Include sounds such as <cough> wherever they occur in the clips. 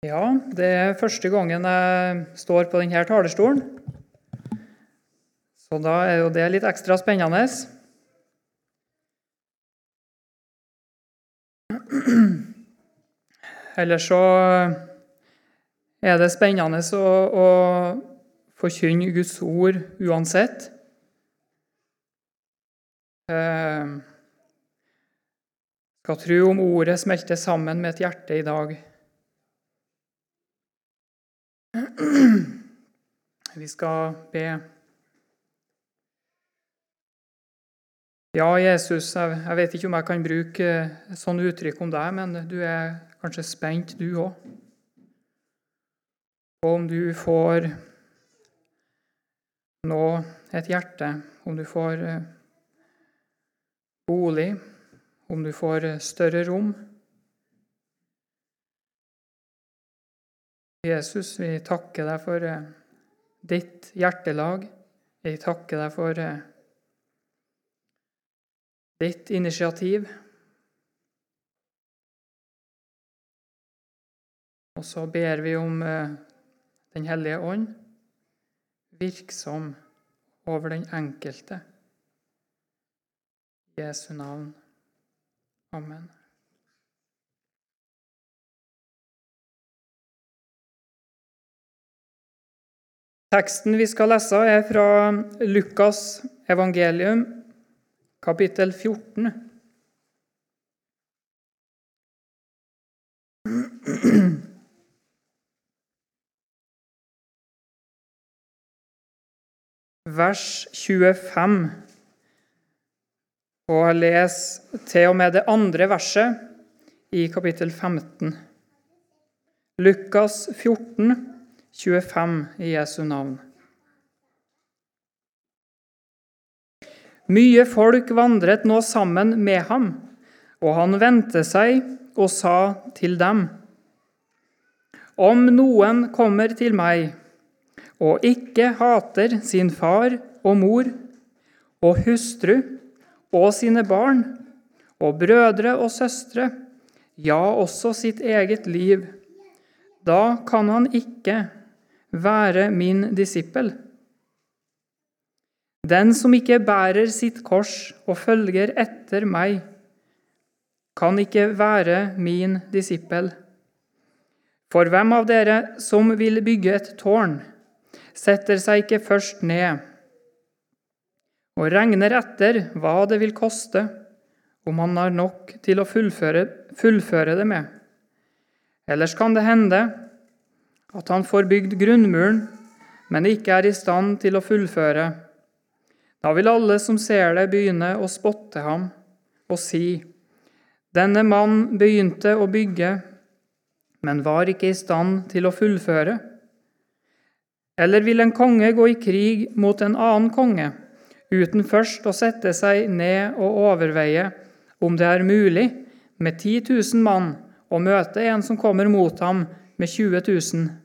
Ja, det er første gangen jeg står på denne talerstolen. Så da er jo det litt ekstra spennende. Ellers så er det spennende å, å forkynne Guds ord uansett. Jeg skal tro om ordet smelter sammen med et hjerte i dag. <clears throat> Vi skal be. Ja, Jesus, jeg vet ikke om jeg kan bruke sånne uttrykk om deg, men du er kanskje spent, du òg. Og om du får nå et hjerte, om du får eh, bolig, om du får større rom. Jesus, vi takker deg for eh, ditt hjertelag. Vi takker deg for eh, ditt initiativ. Og så ber vi om eh, Den hellige ånd, virksom over den enkelte. I Jesu navn. Amen. Teksten vi skal lese, er fra Lukas evangelium, kapittel 14. Vers 25. Og jeg leser til og med det andre verset i kapittel 15. Lukas 14, 25 i Jesu navn. Mye folk vandret nå sammen med ham, og han vendte seg og sa til dem.: Om noen kommer til meg og ikke hater sin far og mor og hustru og sine barn og brødre og søstre, ja, også sitt eget liv, da kan han ikke være min disippel. Den som ikke bærer sitt kors og følger etter meg, kan ikke være min disippel. For hvem av dere som vil bygge et tårn, setter seg ikke først ned og regner etter hva det vil koste, om han har nok til å fullføre, fullføre det med. Ellers kan det hende at han får bygd grunnmuren, men ikke er i stand til å fullføre. Da vil alle som ser det, begynne å spotte ham og si:" Denne mann begynte å bygge, men var ikke i stand til å fullføre. Eller vil en konge gå i krig mot en annen konge, uten først å sette seg ned og overveie om det er mulig med 10 000 mann å møte en som kommer mot ham med 20 000.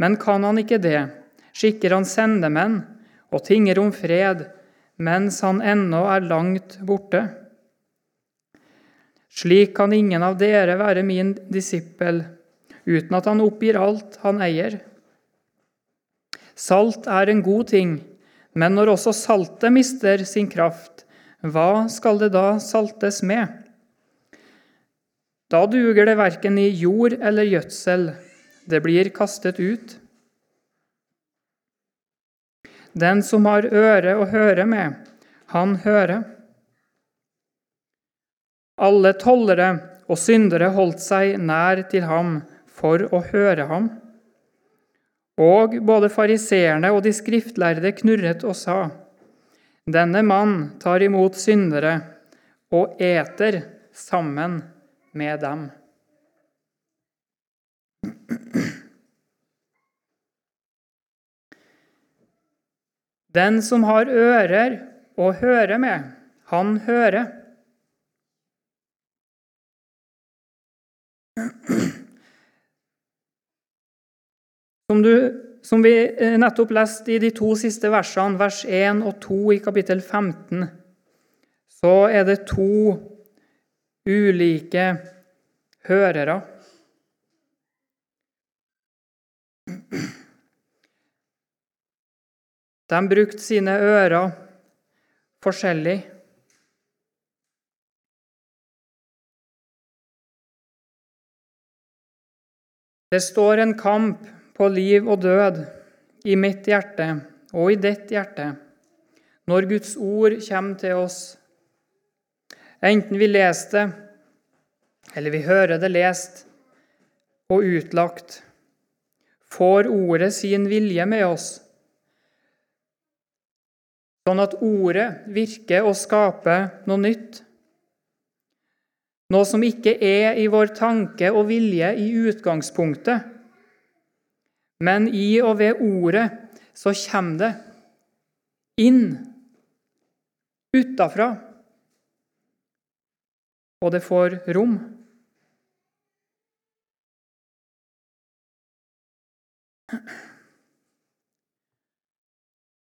Men kan han ikke det, skikker han sendemenn og tinger om fred mens han ennå er langt borte. Slik kan ingen av dere være min disippel uten at han oppgir alt han eier. Salt er en god ting, men når også saltet mister sin kraft, hva skal det da saltes med? Da duger det verken i jord eller gjødsel, det blir kastet ut. Den som har øre å høre med, han hører. Alle tollere og syndere holdt seg nær til ham for å høre ham. Og både fariseerne og de skriftlærde knurret og sa:" Denne mann tar imot syndere og eter sammen med dem. Den som har ører å høre med, han hører. Som, du, som, vi nettopp leste i de to siste versene, vers 1 og 2 i kapittel 15, så er det to ulike hørere. De brukte sine ører forskjellig. Det står en kamp på liv og død i mitt hjerte og i ditt hjerte når Guds ord kommer til oss. Enten vi leser det, eller vi hører det lest og utlagt, får ordet sin vilje med oss, sånn at ordet virker og skaper noe nytt. Noe som ikke er i vår tanke og vilje i utgangspunktet. Men i og ved ordet så kommer det inn utafra, og det får rom.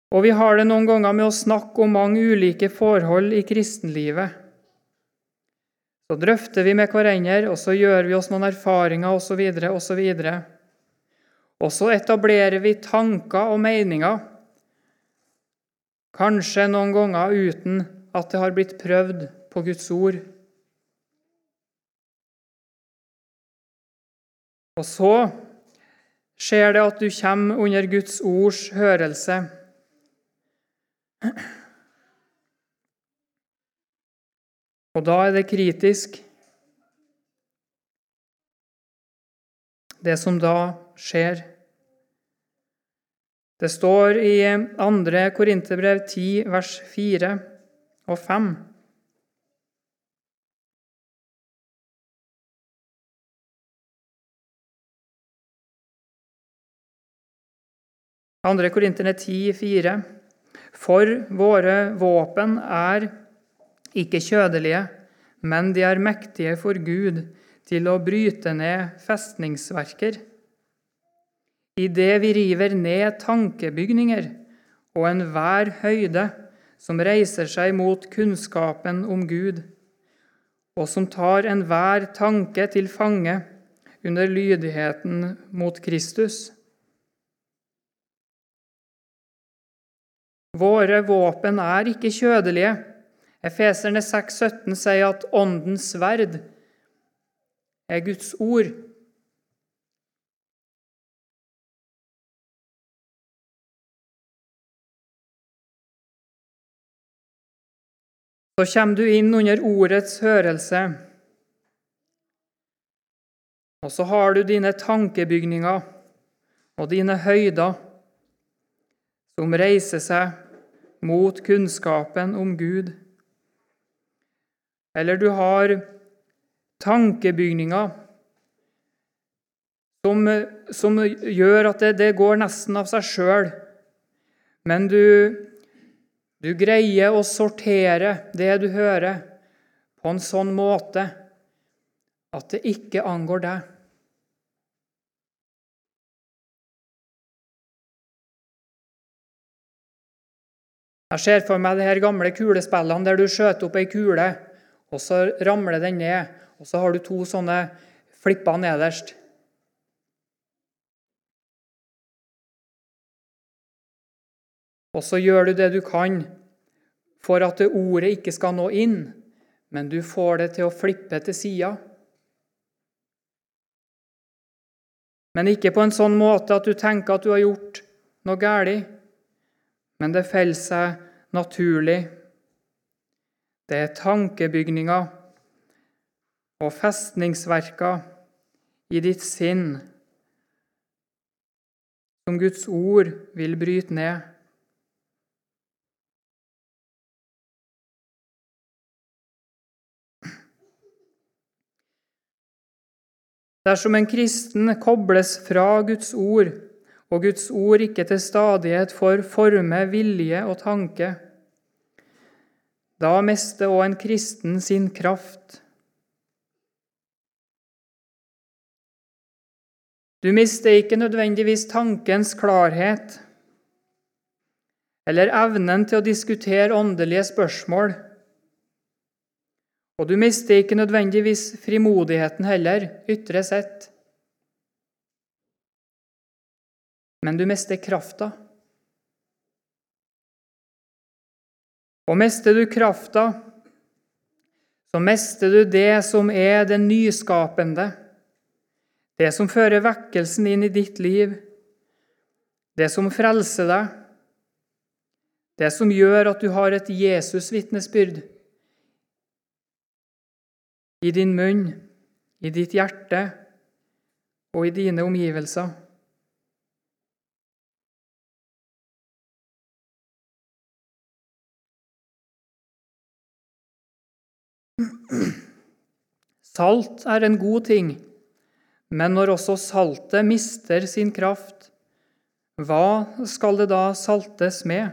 Og vi har det noen ganger med å snakke om mange ulike forhold i kristenlivet. Så drøfter vi med hverandre, og så gjør vi oss noen erfaringer osv. osv. Og så etablerer vi tanker og meninger, kanskje noen ganger uten at det har blitt prøvd på Guds ord. Og så skjer det at du kommer under Guds ords hørelse. Og da er det kritisk, det som da skjer. Det står i 2. Korinterbrev 10, vers 4 og 5. Andre Korinterne 10, 4. For våre våpen er ikke kjødelige, men de er mektige for Gud til å bryte ned festningsverker. Idet vi river ned tankebygninger og enhver høyde som reiser seg mot kunnskapen om Gud, og som tar enhver tanke til fange under lydigheten mot Kristus. Våre våpen er ikke kjødelige, Efeserne 6,17 sier at åndens sverd er Guds ord. Så kommer du inn under ordets hørelse, og så har du dine tankebygninger og dine høyder som reiser seg mot kunnskapen om Gud. Eller du har tankebygninger som, som gjør at det, det, går nesten av seg sjøl. Men du, du greier å sortere det du hører, på en sånn måte at det ikke angår deg. Jeg ser for meg de her gamle kulespillene der du skjøter opp ei kule og så ramler den ned, og så har du to sånne flipper nederst. Og så gjør du det du kan for at det ordet ikke skal nå inn, men du får det til å flippe til sida. Men ikke på en sånn måte at du tenker at du har gjort noe galt, men det faller seg naturlig det er tankebygninger og festningsverker i ditt sinn som Guds ord vil bryte ned. Dersom en kristen kobles fra Guds ord, og Guds ord ikke til stadighet får forme vilje og tanke, da mister òg en kristen sin kraft. Du mister ikke nødvendigvis tankens klarhet eller evnen til å diskutere åndelige spørsmål. Og du mister ikke nødvendigvis frimodigheten heller, ytre sett. Men du mister krafta. Og mister du krafta, så mister du det som er det nyskapende, det som fører vekkelsen inn i ditt liv, det som frelser deg, det som gjør at du har et Jesus-vitnesbyrd i din munn, i ditt hjerte og i dine omgivelser. Salt er en god ting, men når også saltet mister sin kraft, hva skal det da saltes med?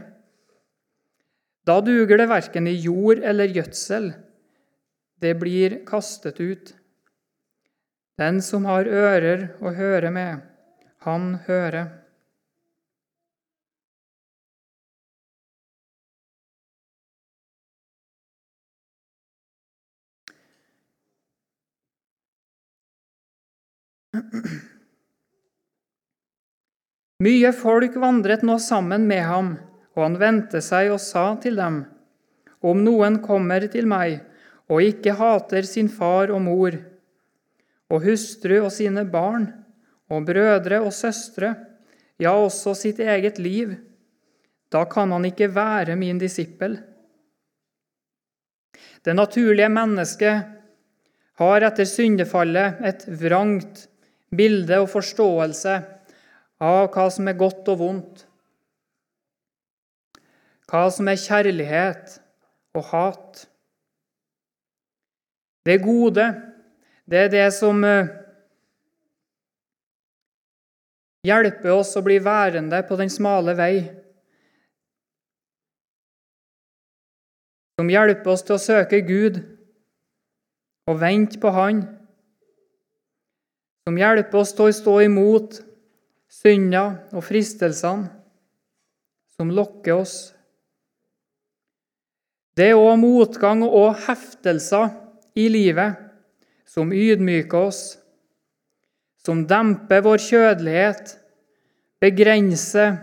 Da duger det verken i jord eller gjødsel, det blir kastet ut. Den som har ører å høre med, han hører. Mye folk vandret nå sammen med ham, og han vendte seg og sa til dem, Om noen kommer til meg og ikke hater sin far og mor, og hustru og sine barn, og brødre og søstre, ja, også sitt eget liv, da kan han ikke være min disippel. Det naturlige mennesket har etter syndefallet et vrangt bilde og forståelse av hva som er godt og vondt, hva som er kjærlighet og hat. Det gode, det er det som eh, hjelper oss å bli værende på den smale vei. Som hjelper oss til å søke Gud og vente på Han som hjelper oss til å stå imot synder og fristelsene som lokker oss. Det er òg motgang og heftelser i livet som ydmyker oss, som demper vår kjødelighet, begrenser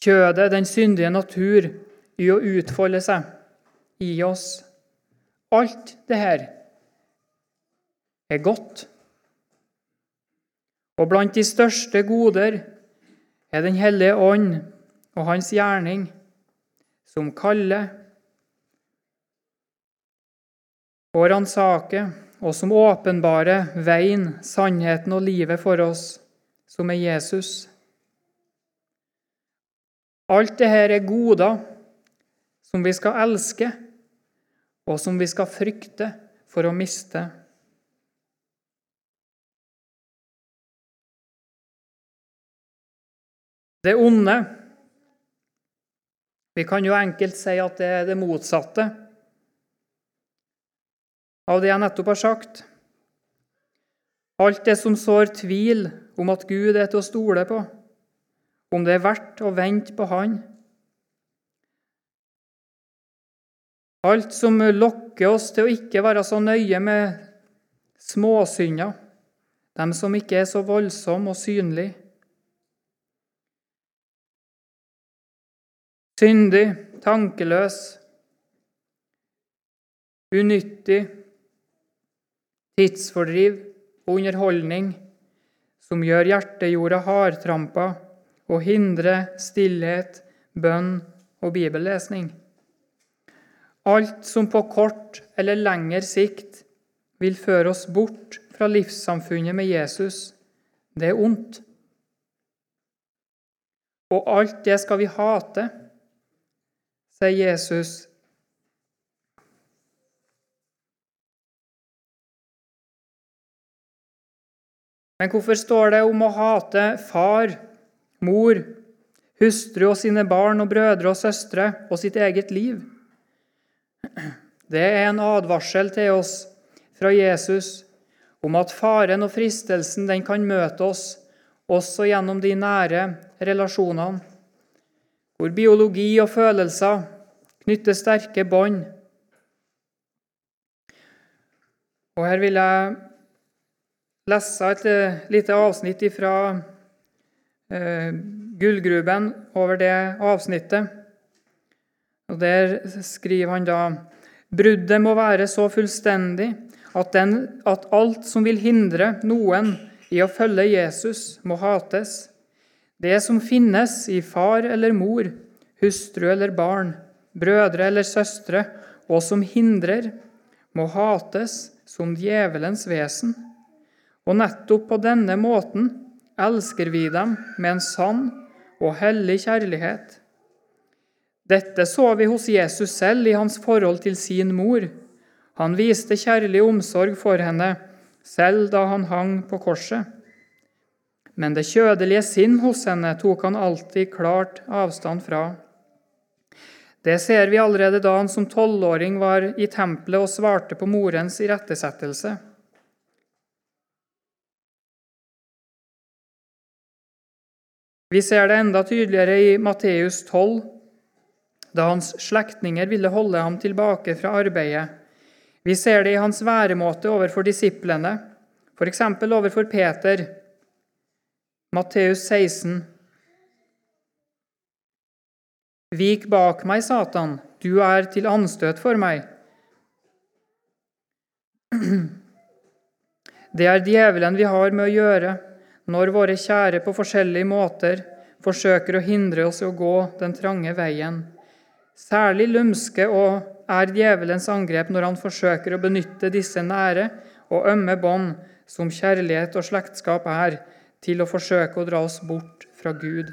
kjødet, den syndige natur, i å utfolde seg i oss. Alt det her er godt. Og blant de største goder er Den hellige ånd og hans gjerning, som kaller og ransaker, og som åpenbarer veien, sannheten og livet for oss, som er Jesus. Alt dette er goder som vi skal elske, og som vi skal frykte for å miste. Det onde Vi kan jo enkelt si at det er det motsatte av det jeg nettopp har sagt. Alt det som sår tvil om at Gud er til å stole på, om det er verdt å vente på Han. Alt som lokker oss til å ikke være så nøye med småsynder, dem som ikke er så voldsomme og synlige. Syndig, tankeløs, unyttig, tidsfordriv og underholdning som gjør hjertejorda hardtrampa og hindrer stillhet, bønn og bibellesning. Alt som på kort eller lengre sikt vil føre oss bort fra livssamfunnet med Jesus, det er ondt. Og alt det skal vi hate sier Jesus. Men hvorfor står det om å hate far, mor, hustru og sine barn og brødre og søstre og sitt eget liv? Det er en advarsel til oss fra Jesus om at faren og fristelsen den kan møte oss også gjennom de nære relasjonene hvor biologi og følelser knytter sterke bånd. Og Her vil jeg lese et lite avsnitt fra eh, Gullgruben over det avsnittet. Og Der skriver han da bruddet må være så fullstendig at, den, at alt som vil hindre noen i å følge Jesus, må hates. Det som finnes i far eller mor, hustru eller barn, brødre eller søstre, og som hindrer, må hates som djevelens vesen. Og nettopp på denne måten elsker vi dem med en sann og hellig kjærlighet. Dette så vi hos Jesus selv i hans forhold til sin mor. Han viste kjærlig omsorg for henne, selv da han hang på korset. Men det kjødelige sinn hos henne tok han alltid klart avstand fra. Det ser vi allerede da han som tolvåring var i tempelet og svarte på morens irettesettelse. Vi ser det enda tydeligere i Matteus 12, da hans slektninger ville holde ham tilbake fra arbeidet. Vi ser det i hans væremåte overfor disiplene, f.eks. overfor Peter. Matteus 16, Vik bak meg, Satan, du er til anstøt for meg. <clears throat> Det er djevelen vi har med å gjøre når våre kjære på forskjellige måter forsøker å hindre oss i å gå den trange veien. Særlig lumske og er djevelens angrep når han forsøker å benytte disse nære og ømme bånd, som kjærlighet og slektskap er, til å forsøke å dra oss bort fra Gud.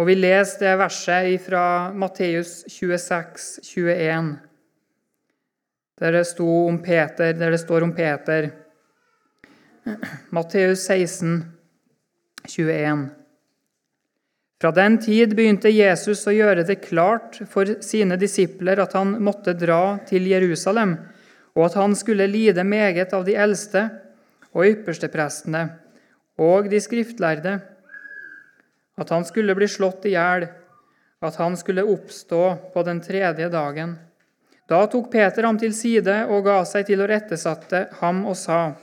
Og vi leser det verset fra Matteus 26, 21, der det, Peter, der det står om Peter. Matteus 16, 21. Fra den tid begynte Jesus å gjøre det klart for sine disipler at han måtte dra til Jerusalem, og at han skulle lide meget av de eldste og yppersteprestene og de skriftlærde at han skulle bli slått i hjel, at han skulle oppstå på den tredje dagen. Da tok Peter ham til side og ga seg til å rettesette ham og sa:"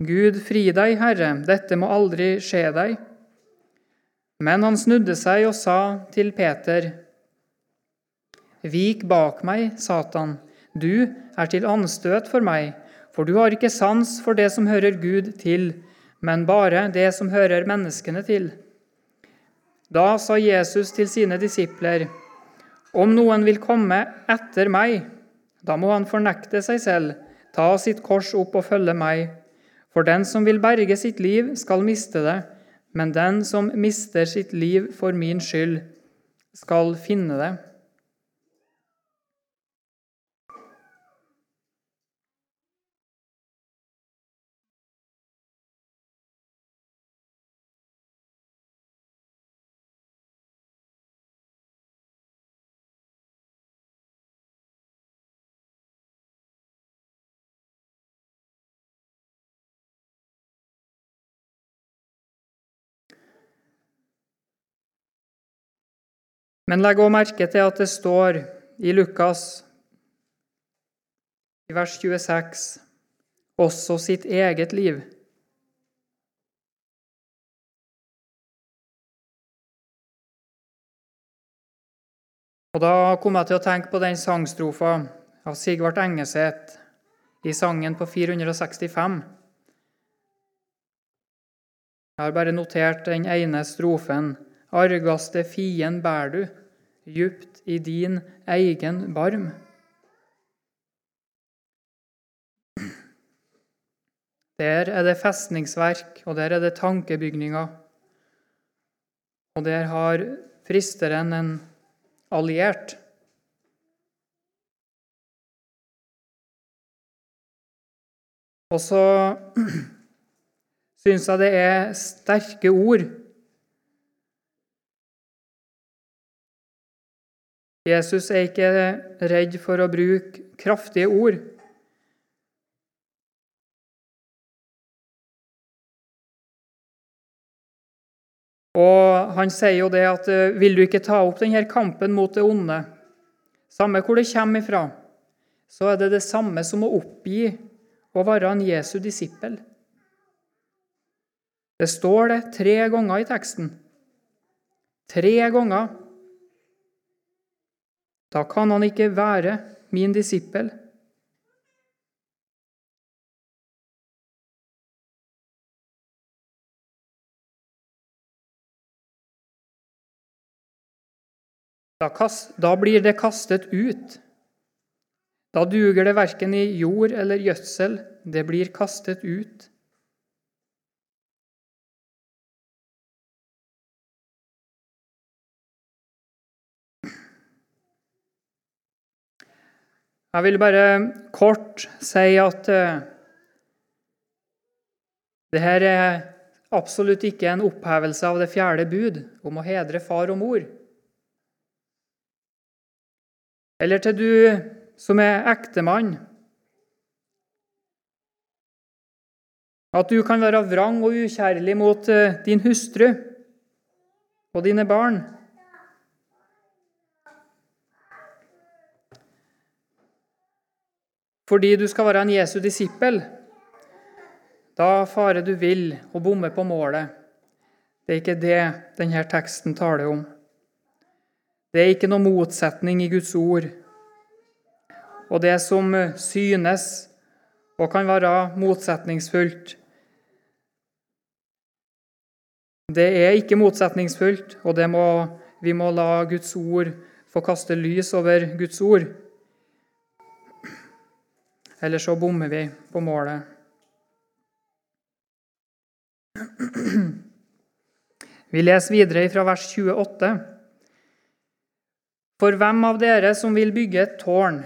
Gud fri deg, Herre, dette må aldri skje deg. Men han snudde seg og sa til Peter:" Vik bak meg, Satan, du er til anstøt for meg, for du har ikke sans for det som hører Gud til, men bare det som hører menneskene til. Da sa Jesus til sine disipler.: Om noen vil komme etter meg, da må han fornekte seg selv, ta sitt kors opp og følge meg. For den som vil berge sitt liv, skal miste det, men den som mister sitt liv for min skyld, skal finne det. Men legg òg merke til at det står i Lukas i vers 26 også sitt eget liv. Og Da kom jeg til å tenke på den sangstrofa av Sigvart Engeseth i sangen på 465. Jeg har bare notert den ene strofen. Argaste fien bær du, djupt i din egen barm. Der er det festningsverk, og der er det tankebygninger. Og der har fristeren en alliert. Og så <clears throat> syns jeg det er sterke ord Jesus er ikke redd for å bruke kraftige ord. Og Han sier jo det at eh, 'vil du ikke ta opp denne kampen mot det onde', samme hvor det kommer ifra, så er det det samme som å oppgi å være en Jesu disippel. Det står det tre ganger i teksten. Tre ganger. Da kan han ikke være min disippel. Da, kast, da blir det kastet ut. Da duger det verken i jord eller gjødsel, det blir kastet ut. Jeg vil bare kort si at uh, det her er absolutt ikke en opphevelse av det fjerde bud om å hedre far og mor. Eller til du som er ektemann. At du kan være vrang og ukjærlig mot eh, din hustru og dine barn. Fordi du skal være en Jesu disippel. Da farer du vill og bommer på målet. Det er ikke det denne teksten taler om. Det er ikke noe motsetning i Guds ord. Og det som synes og kan være motsetningsfullt, det er ikke motsetningsfullt, og må, vi må la Guds ord få kaste lys over Guds ord. Ellers så bommer vi på målet. <clears throat> Vi leser videre fra vers 28. For hvem av dere som vil bygge et tårn,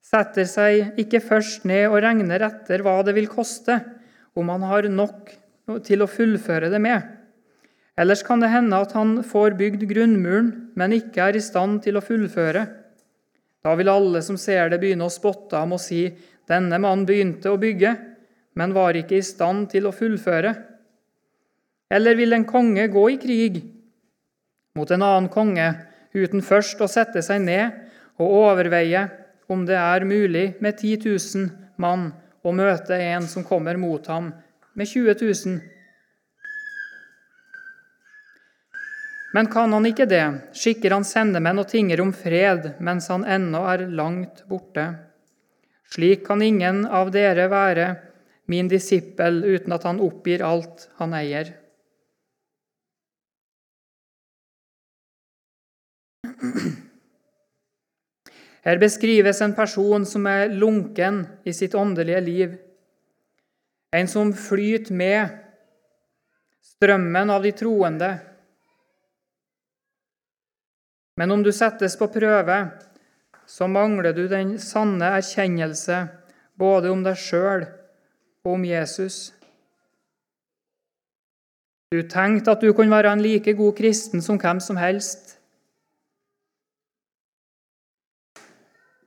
setter seg ikke først ned og regner etter hva det vil koste, om han har nok til å fullføre det med. Ellers kan det hende at han får bygd grunnmuren, men ikke er i stand til å fullføre. Da vil alle som ser det, begynne å spotte ham og si:" Denne mannen begynte å bygge, men var ikke i stand til å fullføre. Eller vil en konge gå i krig mot en annen konge uten først å sette seg ned og overveie om det er mulig med 10 000 mann å møte en som kommer mot ham med 20 000. Men kan han ikke det, skikker han sendemenn og tinger om fred mens han ennå er langt borte. Slik kan ingen av dere være min disippel uten at han oppgir alt han eier. Her beskrives en person som er lunken i sitt åndelige liv. En som flyter med strømmen av de troende. Men om du settes på prøve, så mangler du den sanne erkjennelse både om deg sjøl og om Jesus. Du tenkte at du kunne være en like god kristen som hvem som helst.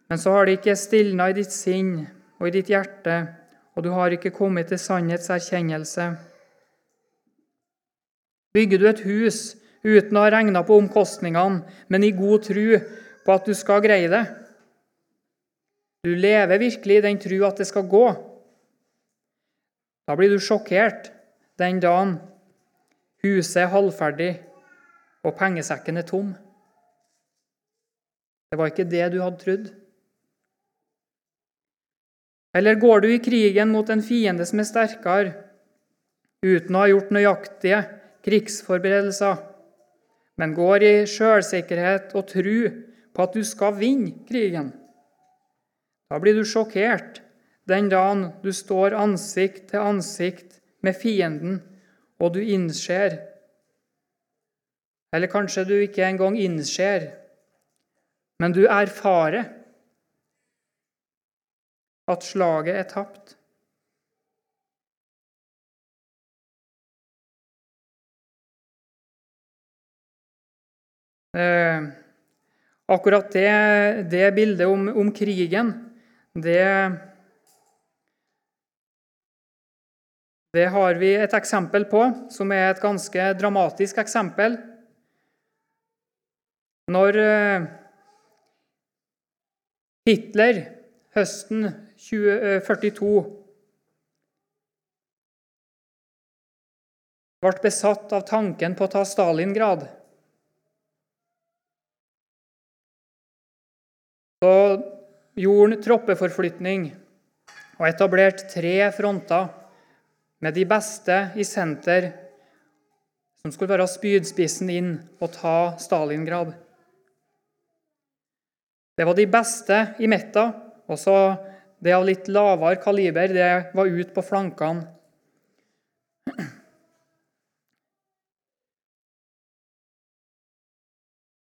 Men så har det ikke stilna i ditt sinn og i ditt hjerte, og du har ikke kommet til sannhetserkjennelse. Bygger du et hus uten å ha regna på omkostningene, men i god tru på at du skal greie det? Du lever virkelig i den tru at det skal gå. Da blir du sjokkert den dagen huset er halvferdig og pengesekken er tom. Det var ikke det du hadde trodd. Eller går du i krigen mot en fiende som er sterkere, uten å ha gjort nøyaktige krigsforberedelser, men går i sjølsikkerhet og tru på at du skal vinne krigen? Da blir du sjokkert den dagen du står ansikt til ansikt med fienden, og du innser Eller kanskje du ikke engang innser, men du erfarer at slaget er tapt. Eh, akkurat det, det bildet om, om, krigen, det Det har vi et eksempel på, som er et ganske dramatisk eksempel. Når eh, Hitler høsten 2042 ble besatt av tanken på å ta Stalingrad. Så gjorde han troppeforflytning og etablerte tre fronter med de beste i senter, som skulle være spydspissen inn og ta Stalingrad. Det var de beste i Metta, og så det av litt lavere kaliber, det var ut på flankene.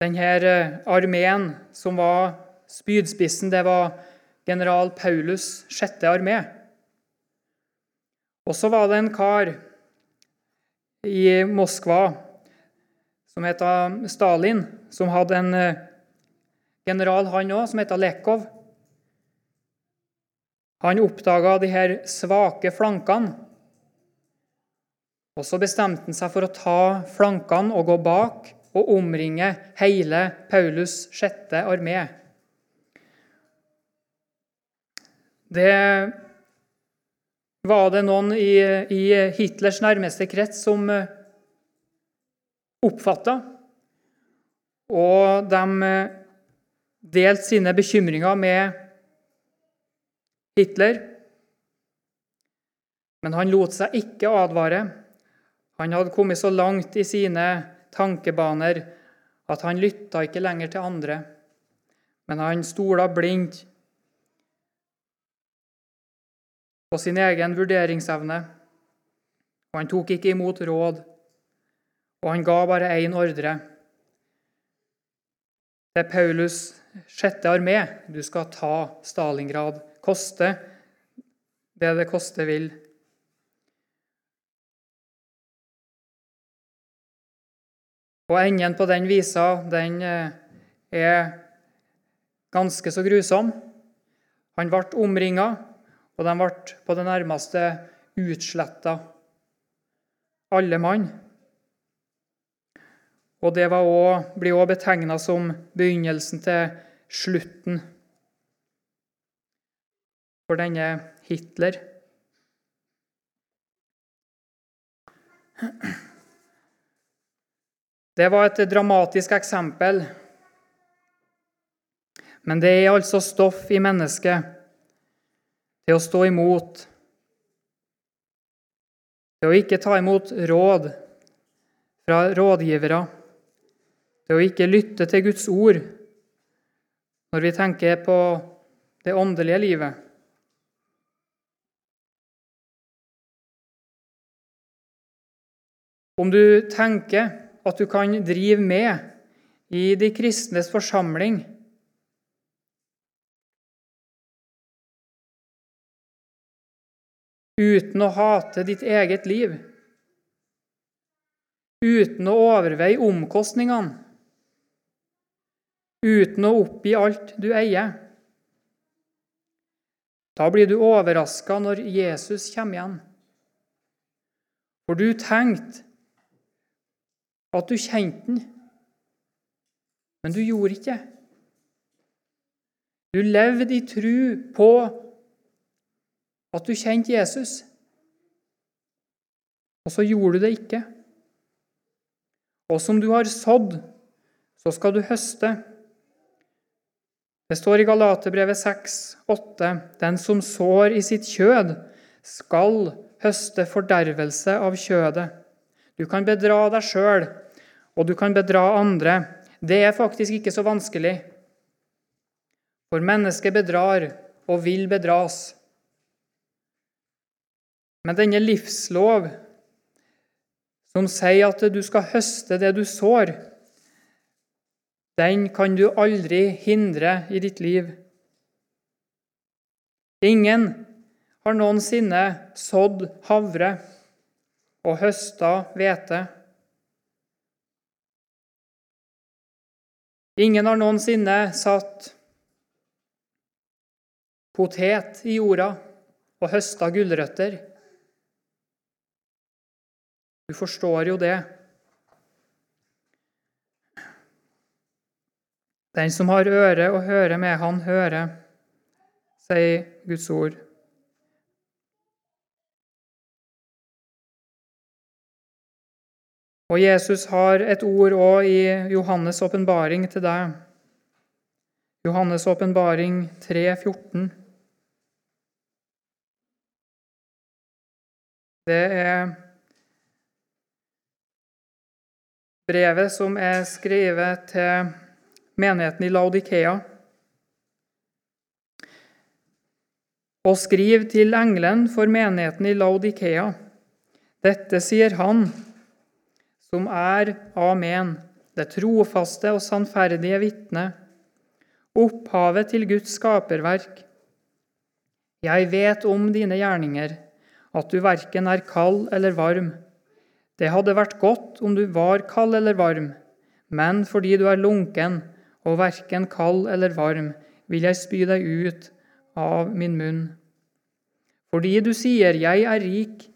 Denne eh, armeen som var spydspissen, det var general Paulus' sjette armé. Og så var det en kar i Moskva som het Stalin, som hadde en eh, general, han òg, som het Lekov. Han oppdaga de her svake flankene. Og så bestemte han seg for å ta flankene og gå bak og omringe hele Paulus' sjette armé. Det var det noen i, i Hitlers nærmeste krets som eh, oppfatta. Og de eh, delte sine bekymringer med Hitler. Men han lot seg ikke advare. Han hadde kommet så langt i sine tankebaner at han lytta ikke lenger til andre, men han stola blindt på sin egen vurderingsevne. Og han tok ikke imot råd, og han ga bare én ordre. Det er Paulus' sjette armé. Du skal ta Stalingrad. Koste det det koste vil. Og enden på den visa, den eh, er ganske så grusom. Han ble omringa og de ble på det nærmeste utsletta, alle mann. Og det også, blir òg betegna som begynnelsen til slutten for denne Hitler. Det var et dramatisk eksempel, men det er altså stoff i mennesket til å stå imot, til å ikke ta imot råd fra rådgivere, til å ikke lytte til Guds ord når vi tenker på det åndelige livet. Om du tenker at du kan drive med i de kristnes forsamling uten å hate ditt eget liv, uten å overveie omkostningene, uten å oppgi alt du eier. Da blir du overraska når Jesus kommer igjen. For du tenkte at du kjente den, men du gjorde ikke. Du levde i tru på at du kjente Jesus, og så gjorde du det ikke. Og som du har sådd, så skal du høste. Det står i Galaterbrevet 6, 8, Den som sår i sitt kjød, skal høste fordervelse av kjødet. Du kan bedra deg sjøl, og du kan bedra andre. Det er faktisk ikke så vanskelig. For mennesket bedrar og vil bedras. Men denne livslov, som sier at du skal høste det du sår, den kan du aldri hindre i ditt liv. Ingen har noensinne sådd havre og høsta hvete. Ingen har noensinne satt potet i jorda og høsta gulrøtter. Du forstår jo det. Den som har øre å høre med, han hører, sier Guds ord. Og Jesus har et ord òg i Johannes' åpenbaring til deg. Johannes' åpenbaring 3,14. Det er brevet som er skrevet til menigheten i Laudikea. Og skriv til engelen for menigheten i Laudikea. Dette sier han, som er Amen, det trofaste og sannferdige vitne, opphavet til Guds skaperverk. Jeg vet om dine gjerninger, at du verken er kald eller varm. Det hadde vært godt om du var kald eller varm, men fordi du er lunken og verken kald eller varm, vil jeg spy deg ut av min munn. Fordi du sier, 'Jeg er rik,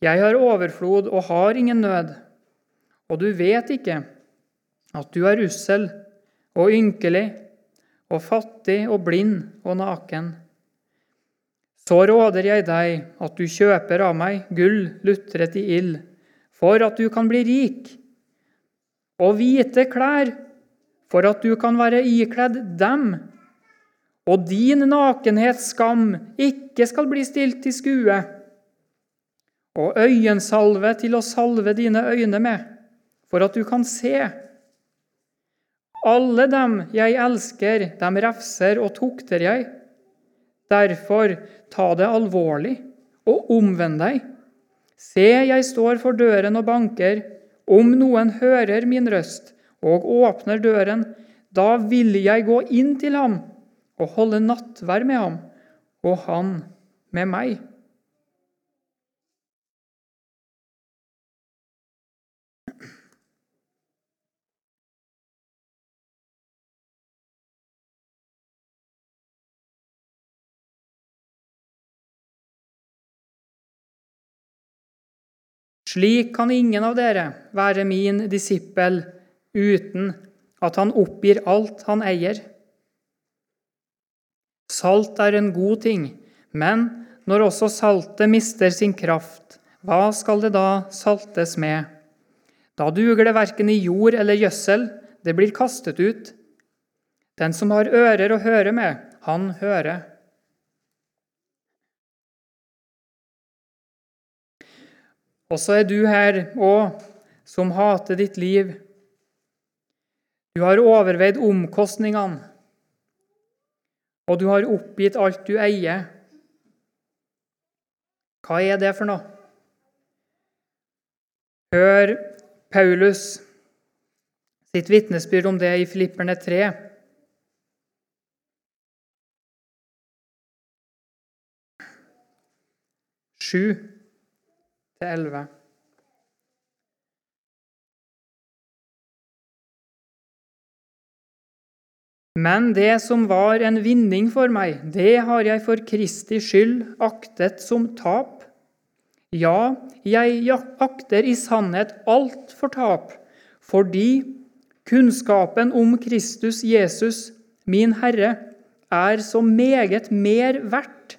jeg har overflod og har ingen nød', og du vet ikke at du er ussel og ynkelig og fattig og blind og naken. Så råder jeg deg at du kjøper av meg gull lutret i ild, for at du kan bli rik, og hvite klær for at du kan være ikledd dem, og din nakenhetsskam ikke skal bli stilt til skue, og øyensalve til å salve dine øyne med, for at du kan se. Alle dem jeg elsker, dem refser og tukter jeg. Derfor, ta det alvorlig og omvend deg. Se, jeg står for døren og banker. Om noen hører min røst og åpner døren, da vil jeg gå inn til ham og holde nattverd med ham, og han med meg. Slik kan ingen av dere være min disippel uten at han oppgir alt han eier. Salt er en god ting, men når også saltet mister sin kraft, hva skal det da saltes med? Da duger det verken i jord eller gjødsel, det blir kastet ut. Den som har ører å høre med, han hører. Og så er du her òg, som hater ditt liv du har overveid omkostningene, og du har oppgitt alt du eier. Hva er det for noe? Hør Paulus sitt vitnesbyrd om det i Filipperne 3. Sju til elleve. Men det som var en vinning for meg, det har jeg for Kristi skyld aktet som tap. Ja, jeg akter i sannhet alt for tap, fordi kunnskapen om Kristus Jesus, min Herre, er så meget mer verdt.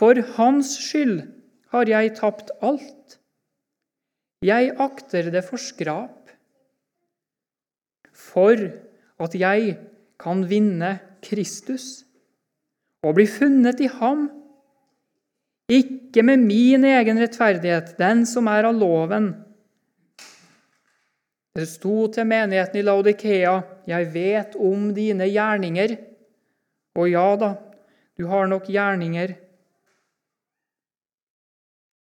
For Hans skyld har jeg tapt alt. Jeg akter det for skrap. For at jeg kan vinne Kristus og bli funnet i ham, ikke med min egen rettferdighet, den som er av loven. Det sto til menigheten i Laudikea, 'Jeg vet om dine gjerninger.' Og ja da, du har nok gjerninger,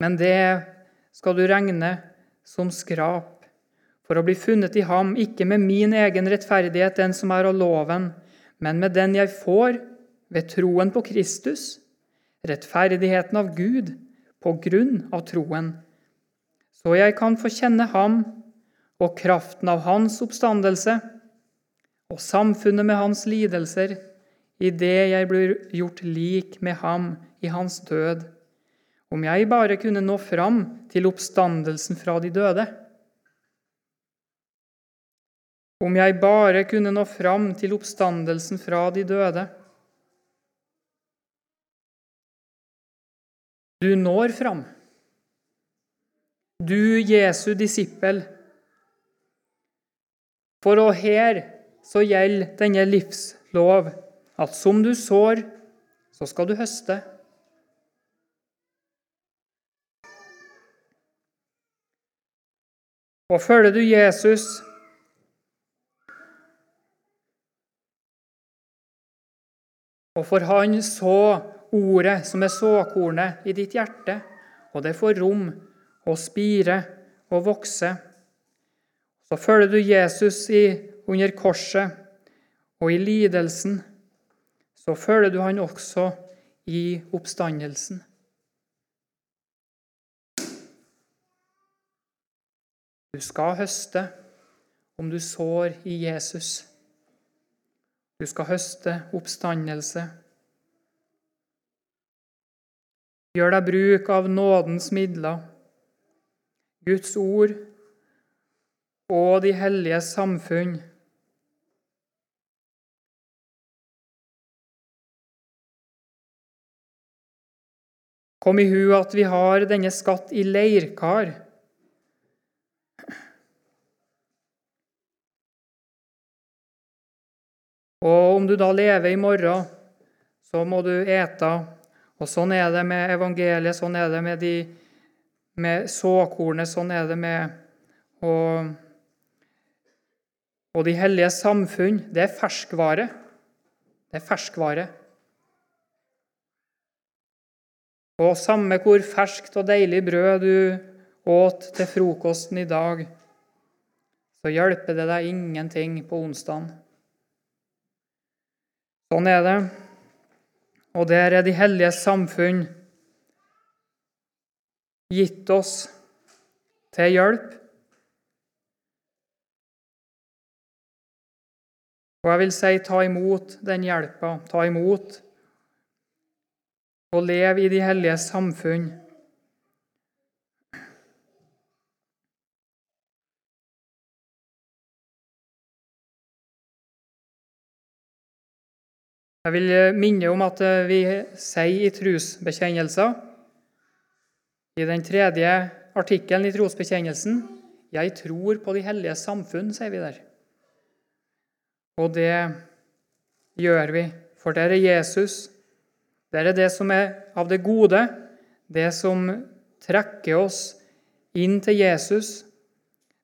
men det skal du regne som skrap. For å bli funnet i ham, ikke med min egen rettferdighet, den som er av loven, men med den jeg får ved troen på Kristus, rettferdigheten av Gud på grunn av troen, så jeg kan få kjenne ham og kraften av hans oppstandelse og samfunnet med hans lidelser, i det jeg blir gjort lik med ham i hans død, om jeg bare kunne nå fram til oppstandelsen fra de døde. Om jeg bare kunne nå fram til oppstandelsen fra de døde. Du når fram. du Jesu disippel. For og her så gjelder denne livslov, at som du sår, så skal du høste. Og følger du Jesus Og for han så ordet som er såkornet i ditt hjerte, og det får rom og spire og vokse. Så følger du Jesus i, under korset og i lidelsen. Så følger du han også i oppstandelsen. Du skal høste om du sår i Jesus. Du skal høste oppstandelse. Gjør deg bruk av nådens midler, Guds ord og de hellige samfunn. Kom i hu at vi har denne skatt i leirkar Og om du da lever i morgen, så må du ete. Og sånn er det med evangeliet, sånn er det med, de, med såkornet, sånn er det med og, og de hellige samfunn. Det er ferskvare. Det er ferskvare. Og samme hvor ferskt og deilig brød du åt til frokosten i dag, så hjelper det deg ingenting på onsdagen. Sånn er det. Og der er de hellige samfunn gitt oss til hjelp. Og jeg vil si ta imot den hjelpa, ta imot og leve i de hellige samfunn. Jeg vil eh, minne om at eh, vi sier i trosbekjennelser, i den tredje artikkelen i trosbekjennelsen, 'Jeg tror på de hellige samfunn', sier vi der. Og det gjør vi, for der er Jesus. Der er det som er av det gode, det som trekker oss inn til Jesus,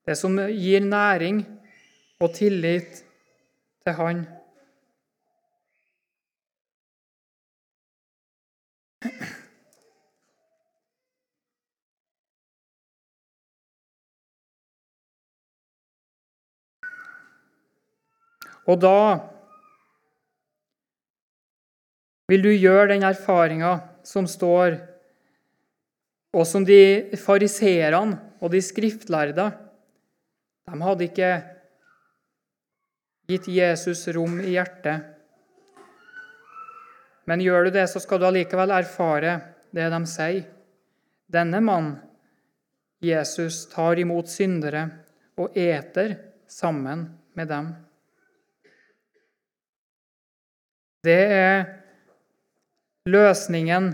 det som gir næring og tillit til Han. Og da vil du gjøre den erfaringa som står, og som de fariseerne og de skriftlærde De hadde ikke gitt Jesus rom i hjertet. Men gjør du det, så skal du allikevel erfare det de sier. Denne mann, Jesus, tar imot syndere og eter sammen med dem. Det er løsningen.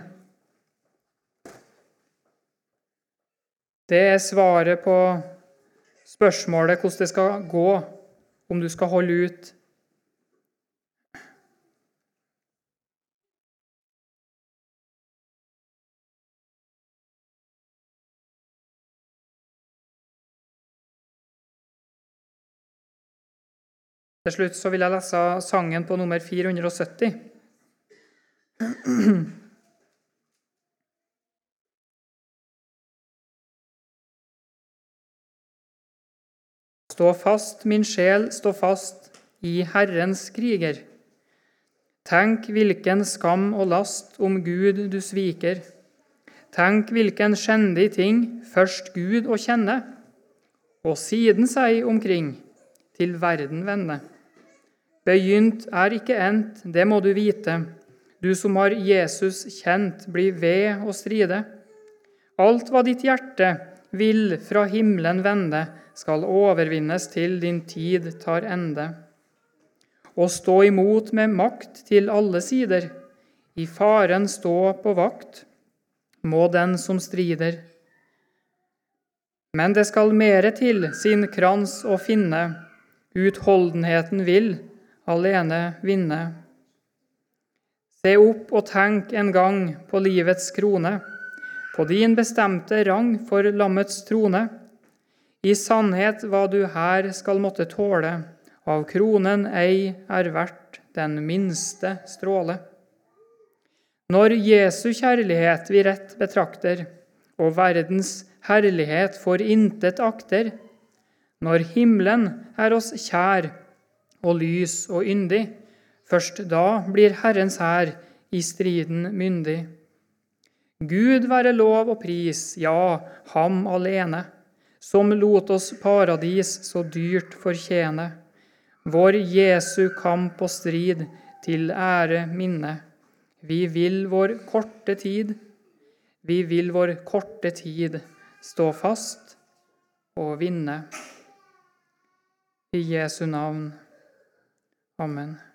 Det er svaret på spørsmålet hvordan det skal gå, om du skal holde ut. Til slutt så vil jeg lese sangen på nummer 470. <clears throat> Stå fast, min sjel, stå fast i Herrens kriger. Tenk hvilken skam og last om Gud du sviker. Tenk hvilken skjendig ting først Gud å kjenne, og siden seg omkring til verden vende. Begynt er ikke endt, det må du vite. Du som har Jesus kjent, blir ved å stride. Alt hva ditt hjerte vil fra himmelen vende, skal overvinnes til din tid tar ende. Å stå imot med makt til alle sider, i faren stå på vakt, må den som strider. Men det skal mere til sin krans å finne, utholdenheten vil alene vinne. Se opp og tenk en gang på livets krone, på din bestemte rang for lammets trone. I sannhet hva du her skal måtte tåle, av kronen ei er verdt den minste stråle. Når Jesu kjærlighet vi rett betrakter, og verdens herlighet for intet akter, når himmelen er oss kjær og lys og yndig, først da blir Herrens hær i striden myndig. Gud være lov og pris, ja, ham alene, som lot oss paradis så dyrt fortjene, vår Jesu kamp og strid til ære minne. Vi vil vår korte tid, vi vil vår korte tid stå fast og vinne. I Jesu navn. Amen.